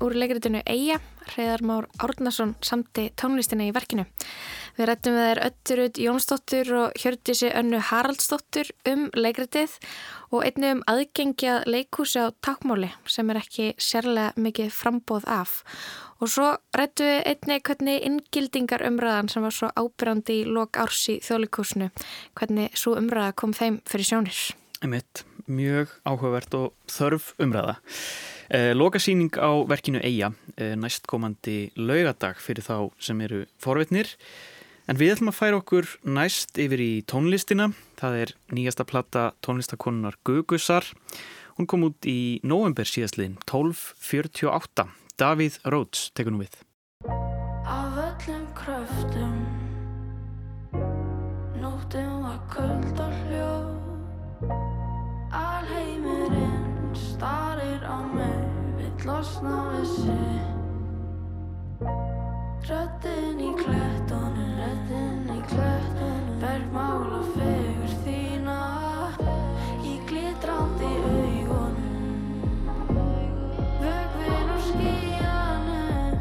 Úr leikritinu Eija, Hreðar Már Árnason samti tónlistina í verkinu. Við rættum við þær Ötturud Jónsdóttur og Hjördísi Önnu Haraldsdóttur um leikritið og einni um aðgengja leikúsi á takmáli sem er ekki sérlega mikið frambóð af. Og svo rættum við einni hvernig inngildingar umræðan sem var svo ábyrjandi í lok árs í þjóðleikúsinu, hvernig svo umræða kom þeim fyrir sjónir. Einmitt, mjög áhugavert og þörf umræða. Eh, Lokasýning á verkinu Eija eh, næstkomandi laugadag fyrir þá sem eru forvitnir. En við ætlum að færa okkur næst yfir í tónlistina. Það er nýjasta platta tónlistakonunar Gugusar. Hún kom út í november síðastliðin 1248 Davíð Róts tekur nú við losna við sig. Röttin í klettunum, röttin í klettunum. Bergmála fegur þína Í glitrandi augunum. Vögvin og skíjanum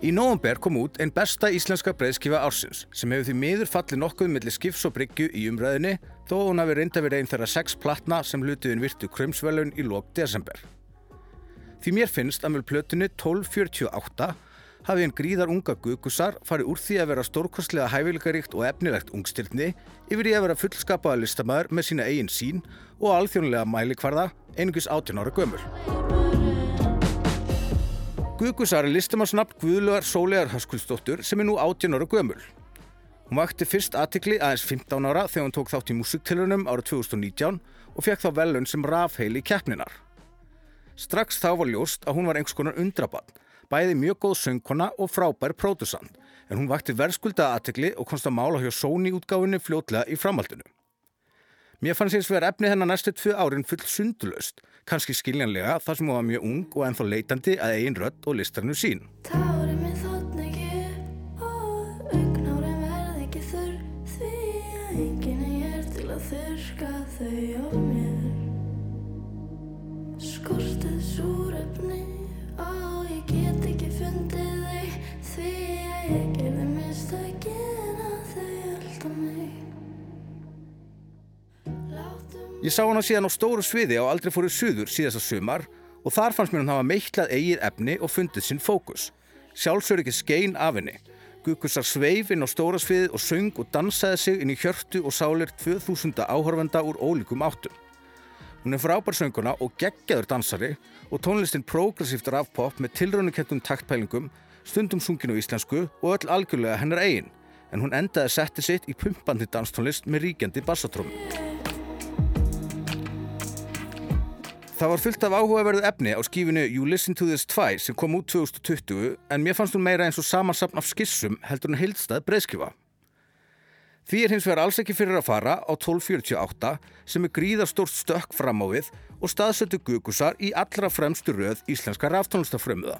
Í nógumber kom út einn besta íslenska breyðskifa ársins sem hefur því miður fallið nokkuð millir skifs og bryggju í umræðinni þó hún hafi reynda verið einn þeirra sex platna sem hlutiðin virtu krömsvelun í lók desember. Því mér finnst að með plötunni 1248 hafi einn gríðar unga guðgusar farið úr því að vera stórkostlega hæfileikaríkt og efnilegt ungstirni yfir í að vera fullskapaða listamæður með sína eigin sín og alþjónulega mælikvarða einungis 18 ára gömul. Guðgusar er listamannsnafn Guðlugar Sólegar Höskuldsdóttur sem er nú 18 ára gömul. Hún vakti fyrst aðtikli aðeins 15 ára þegar hún tók þátt í músiktilunum ára 2019 og fekk þá velun sem rafheili keppninar. Strax þá var ljóst að hún var einhvers konar undrabann, bæði mjög góð söngkona og frábær pródusand, en hún vakti verðskulda aðtikli og komst að mála hjá Sony útgáfinni fljótlega í framhaldinu. Mér fannst eins verið efni hennar næstu tvö árin full sundulöst, kannski skiljanlega þar sem hún var mjög ung og ennþá leitandi að eigin rödd og listarnu sín. Tárin minn súrefni og ég get ekki fundið þig því að ég gerði mistökin að þau elda mig. Ég sá hana síðan á stóru sviði á aldrei fóru suður síðasta sumar og þar fannst mér hún hafa meiklað eigið efni og fundið sinn fókus. Sjálfsögur ekki skein af henni. Guðgusar sveif inn á stóra sviðið og söng og dansaði sig inn í hjörtu og sálir 2000 áhorfenda úr ólíkum áttum. Hún er frábær sönguna og geggjaður dansari og tónlistin progressíft rafpop með tilraunikettum taktpælingum, stundum sunginu íslensku og öll algjörlega hennar eigin. En hún endaði setti sitt í pumpandi danstónlist með ríkjandi bassatrómi. Það var fullt af áhugaverðu efni á skífinu You Listen to This Twice sem kom út 2020 en mér fannst hún meira eins og samansapn af skissum heldur en heildstað breyðskifa. Því er hins vegar alls ekki fyrir að fara á 1248 sem er gríðarstórt stökk fram á við og staðsötu gugusar í allra fremstu röð íslenska ráftónlistafrömmuða.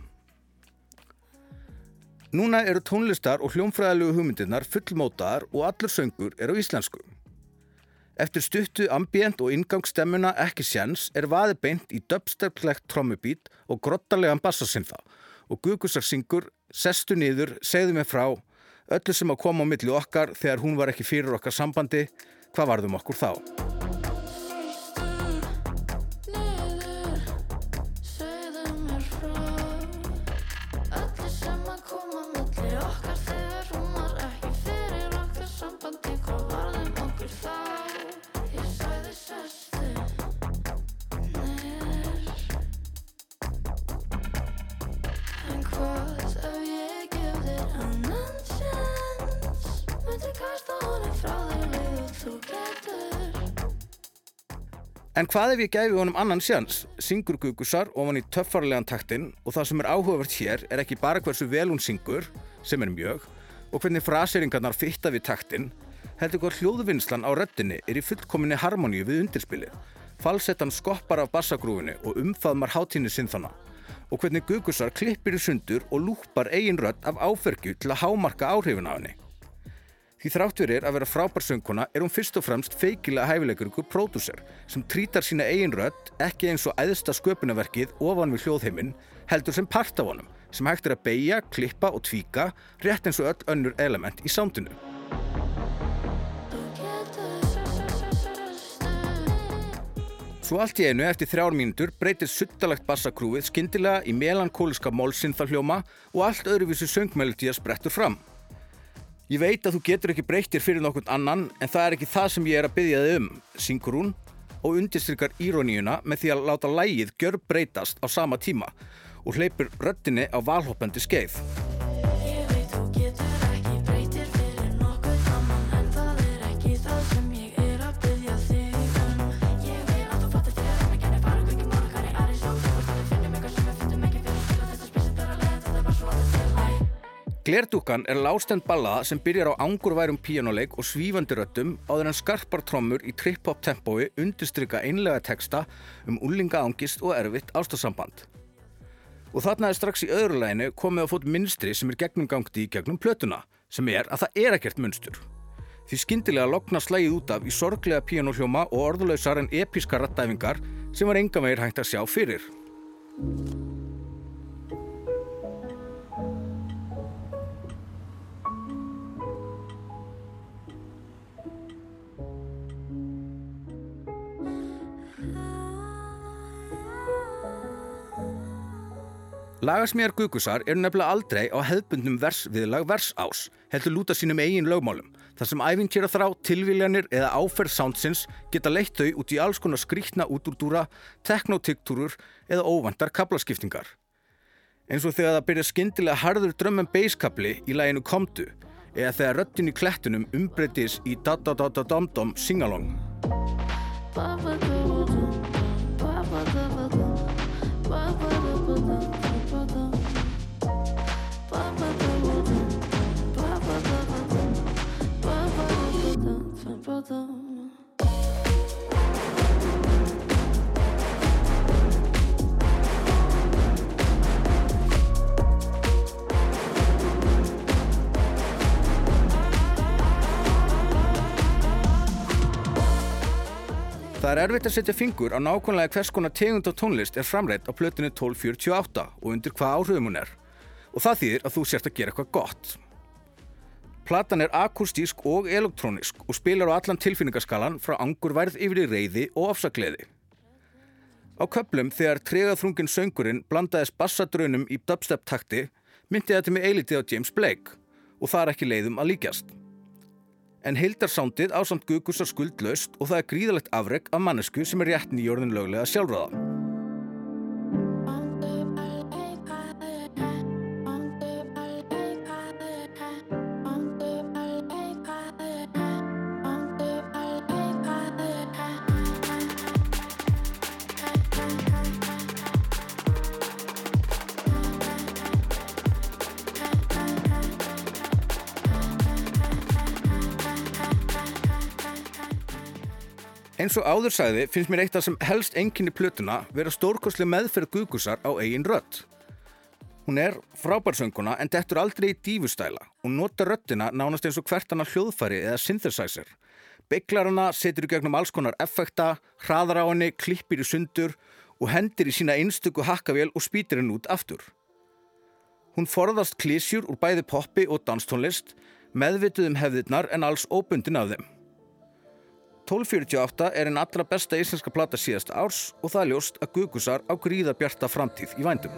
Núna eru tónlistar og hljómfræðilegu hugmyndirnar fullmótaðar og allur söngur er á íslensku. Eftir stuttu ambient og ingangstemmuna ekki sjans er vaði beint í dubstep-klegt trommubít og grottarlegan bassasinnþá og Gugusar syngur Sestu niður, segðu mig frá öllu sem að koma á milli okkar þegar hún var ekki fyrir okkar sambandi hvað varðum okkur þá? En hvað ef ég gæfi honum annan sjans? Syngur Gugusar ofan í töffarlegan taktinn og það sem er áhugavert hér er ekki bara hversu vel hún syngur, sem er mjög, og hvernig fraseringarnar fitta við taktinn, heldur hvað hljóðvinnslan á röddinni er í fullkominni harmoníu við undirspilið. Falsettan skoppar af bassagrúfinni og umfaðmar hátíni sinþana og hvernig Gugusar klippir í sundur og lúpar eigin rödd af áfergju til að hámarka áhrifin af henni. Því þrátt fyrir að vera frábær söngkona er hún fyrst og fremst feikilega hæfilegur ykkur pródúser sem trítar sína eigin rödd ekki eins og æðsta sköpunarverkið ofan við hljóðheiminn heldur sem part af honum sem hægt er að beigja, klippa og tvíka rétt eins og öll önnur element í sándinu. Svo allt í einu eftir þrjár mínútur breytir suttalegt bassakrúið skyndilega í melankóliska málsinnþarhljóma og allt öðruvísi söngmelodía sprettur fram. Ég veit að þú getur ekki breyttir fyrir nokkurn annan en það er ekki það sem ég er að byggja þig um, syngur hún og undirstrykar íroníuna með því að láta lægið gjör breytast á sama tíma og hleypur röddinni á valhoppandi skeið. Glerdúkan er lástend ballaða sem byrjar á angurværum píjánuleik og svífandi röddum áður en skarpar trommur í trip-hop tempói undirstryka einlega texta um úlinga ángist og erfitt ástasamband. Og þarna er strax í öðru læginu komið á fót minstri sem er gegnumgangti í gegnum plötuna, sem er að það er ekkert munstur. Því skyndilega lokna slægið út af í sorglega píjánuhljóma og orðulausar en episka rattæfingar sem var enga meir hægt að sjá fyrir. Lagasmíðar Gugusar eru nefnilega aldrei á hefðbundnum versviðlag versás, heldur lúta sínum eigin lögmálum, þar sem æfintýra þrá, tilviljanir eða áferð soundsins geta leitt þau út í alls konar skrítna útúrdúra, teknotiktúrur eða óvandar kablaskiptingar. Eins og þegar það byrja skyndilega harður drömmum basskabli í læginu Komdu, eða þegar röttin í klettunum umbreytis í da-da-da-da-dom-dom singalong. Það er erfitt að setja fingur á nákvæmlega hvers konar tegund á tónlist er framreitt á plötinu 1248 og undir hvað áhrifum hún er. Og það þýðir að þú sért að gera eitthvað gott. Platan er akustísk og elektrónisk og spilar á allan tilfinningaskalan frá angurværð yfir í reyði og ofsagleði. Á köplum þegar tregaþrungin söngurinn blandaðist bassadrönum í dubstep takti myndi þetta með eilitið á James Blake og það er ekki leiðum að líkjast. En heildarsándið á samt Gugusar skuldlaust og það er gríðalegt afreg af mannesku sem er rétt nýjörðin löglega sjálfráða. Eins og áður sagði finnst mér eitt af sem helst enginni plötuna vera stórkosli meðferð Gugusar á eigin rödd. Hún er frábærsönguna en dettur aldrei í dífustæla og nota röddina nánast eins og hvert annar hljóðfæri eða synthesizer. Beiklar hana, setur í gegnum alls konar effekta, hraðar á henni, klippir í sundur og hendir í sína einstöku hakkavél og spýtir henn út aftur. Hún forðast klísjur úr bæði poppi og danstónlist, meðvituð um hefðirnar en alls óbundin af þeim. 1248 er einn allra besta íslenska plata síðast árs og það er ljóst að Gugusar á gríða bjarta framtíð í vændum.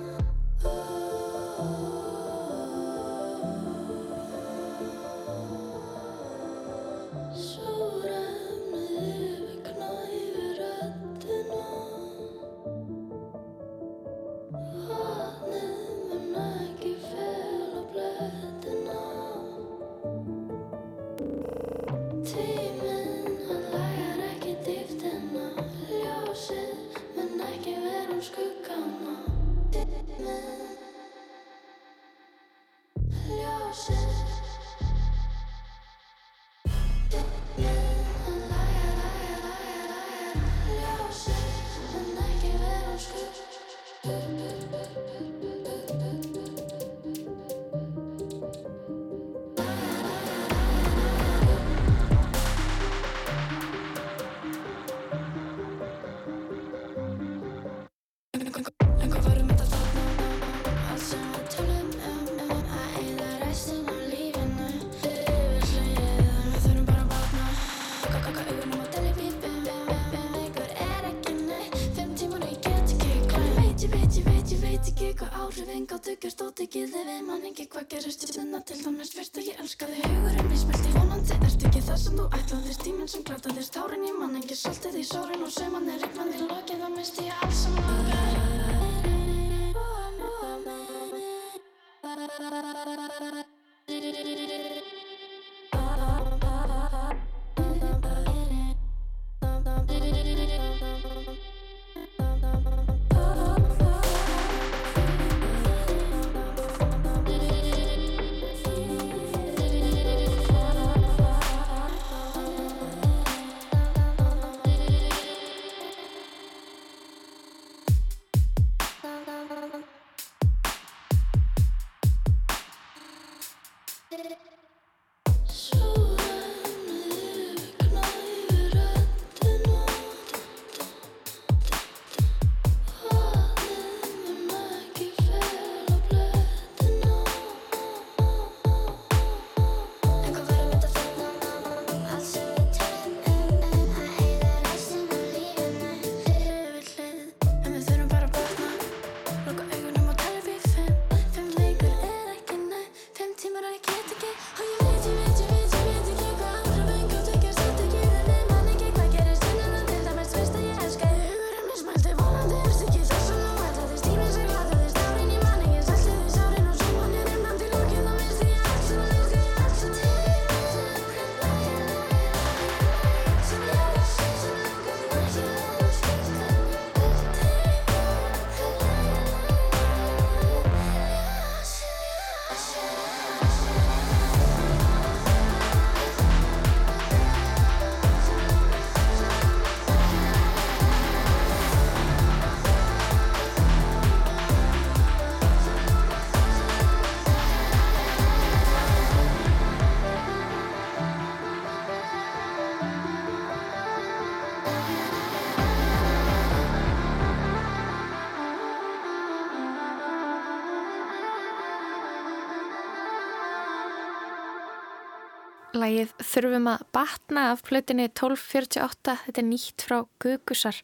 Lægið Þurfum að batna af plötinni 1248, þetta er nýtt frá Gugusar.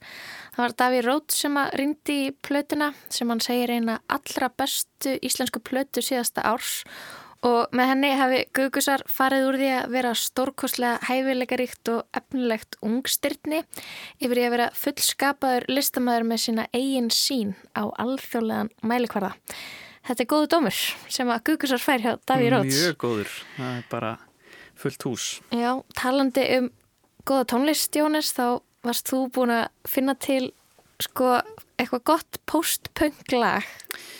Það var Daví Rót sem að rindi í plötina sem hann segir eina allra bestu íslensku plötu síðasta árs og með henni hafi Gugusar farið úr því að vera stórkostlega hæfileikaríkt og efnilegt ungstyrni yfir í að vera fullskapaður listamæður með sína eigin sín á alþjóðlegan mælikvarða. Þetta er góðu dómur sem að Gugusar fær hjá Daví Rót. Mjög góður, það er bara fullt hús. Já, talandi um góða tónlist, Jónes, þá varst þú búin að finna til sko eitthvað gott post-punk lag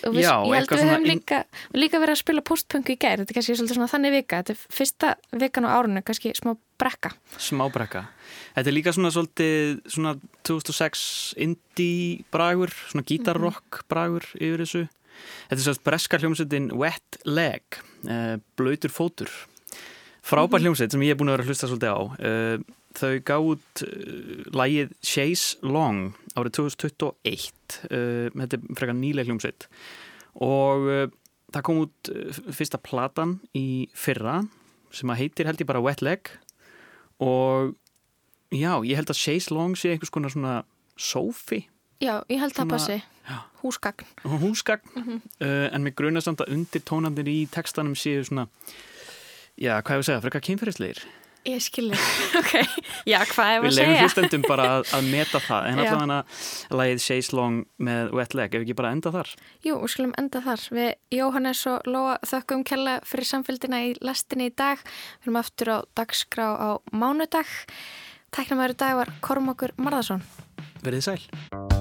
og við, Já, ég held að við höfum líka, líka verið að spila post-punk í gær, þetta er kannski svolítið svona þannig vika þetta er fyrsta vikan á árinu, kannski smá brekka Smábrekka. Þetta er líka svona svolítið svona 2006 indie bragur, svona gítarrock bragur yfir þessu. Þetta er svolítið breska hljómsveitin Wet Leg, uh, blöytur fótur. Frábær hljómsveit sem ég er búin að vera að hlusta svolítið á. Uh, þau gáð uh, lægið Chase Long árið 2021. Uh, þetta er frekar nýleg hljómsveit. Og það kom út fyrsta platan í fyrra sem að heitir held ég bara Wet Leg. Og já, ég held að Chase Long sé einhvers konar svona sófi Já, ég held Svona- passi, húsgagn. Húsgagn. Uh, en mér grunast samt að undir tónandir í textanum séu svona já, hvað ég að segja, frekar kynferðisleir Ég skilji, ok, já, hvað er við að segja? hlustendum bara að, að meta það en Já. allavega lagið Chase Long með Wet Leg, ef ekki bara enda þar Jú, við skulum enda þar. Við Jóhannes og Lóa þökkum kella fyrir samfélgina í lastinni í dag. Við erum aftur á dagskrá á mánudag. Tæknumæður í dag var Kormokur Marðarsson. verið sæl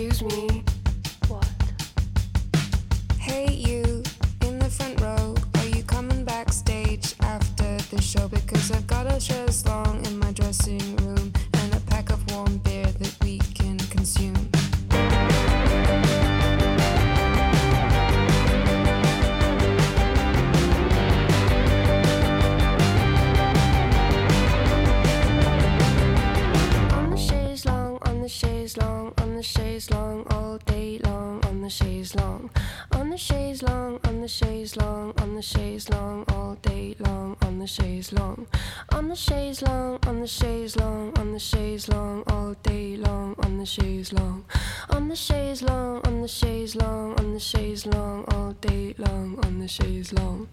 Excuse me. What? Hey you, in the front row, are you coming backstage after the show? Because I've got a chaise long in my dressing room chaise long, all day long, on the chaise long. On the chaise long, on the chaise long, on the chaise long, all day long, on the chaise long. On the chaise long, on the chaise long, on the chaise long, all day long, on the chaise long. On the chaise long, on the chaise long, on the chaise long, all day long, on the chaise long.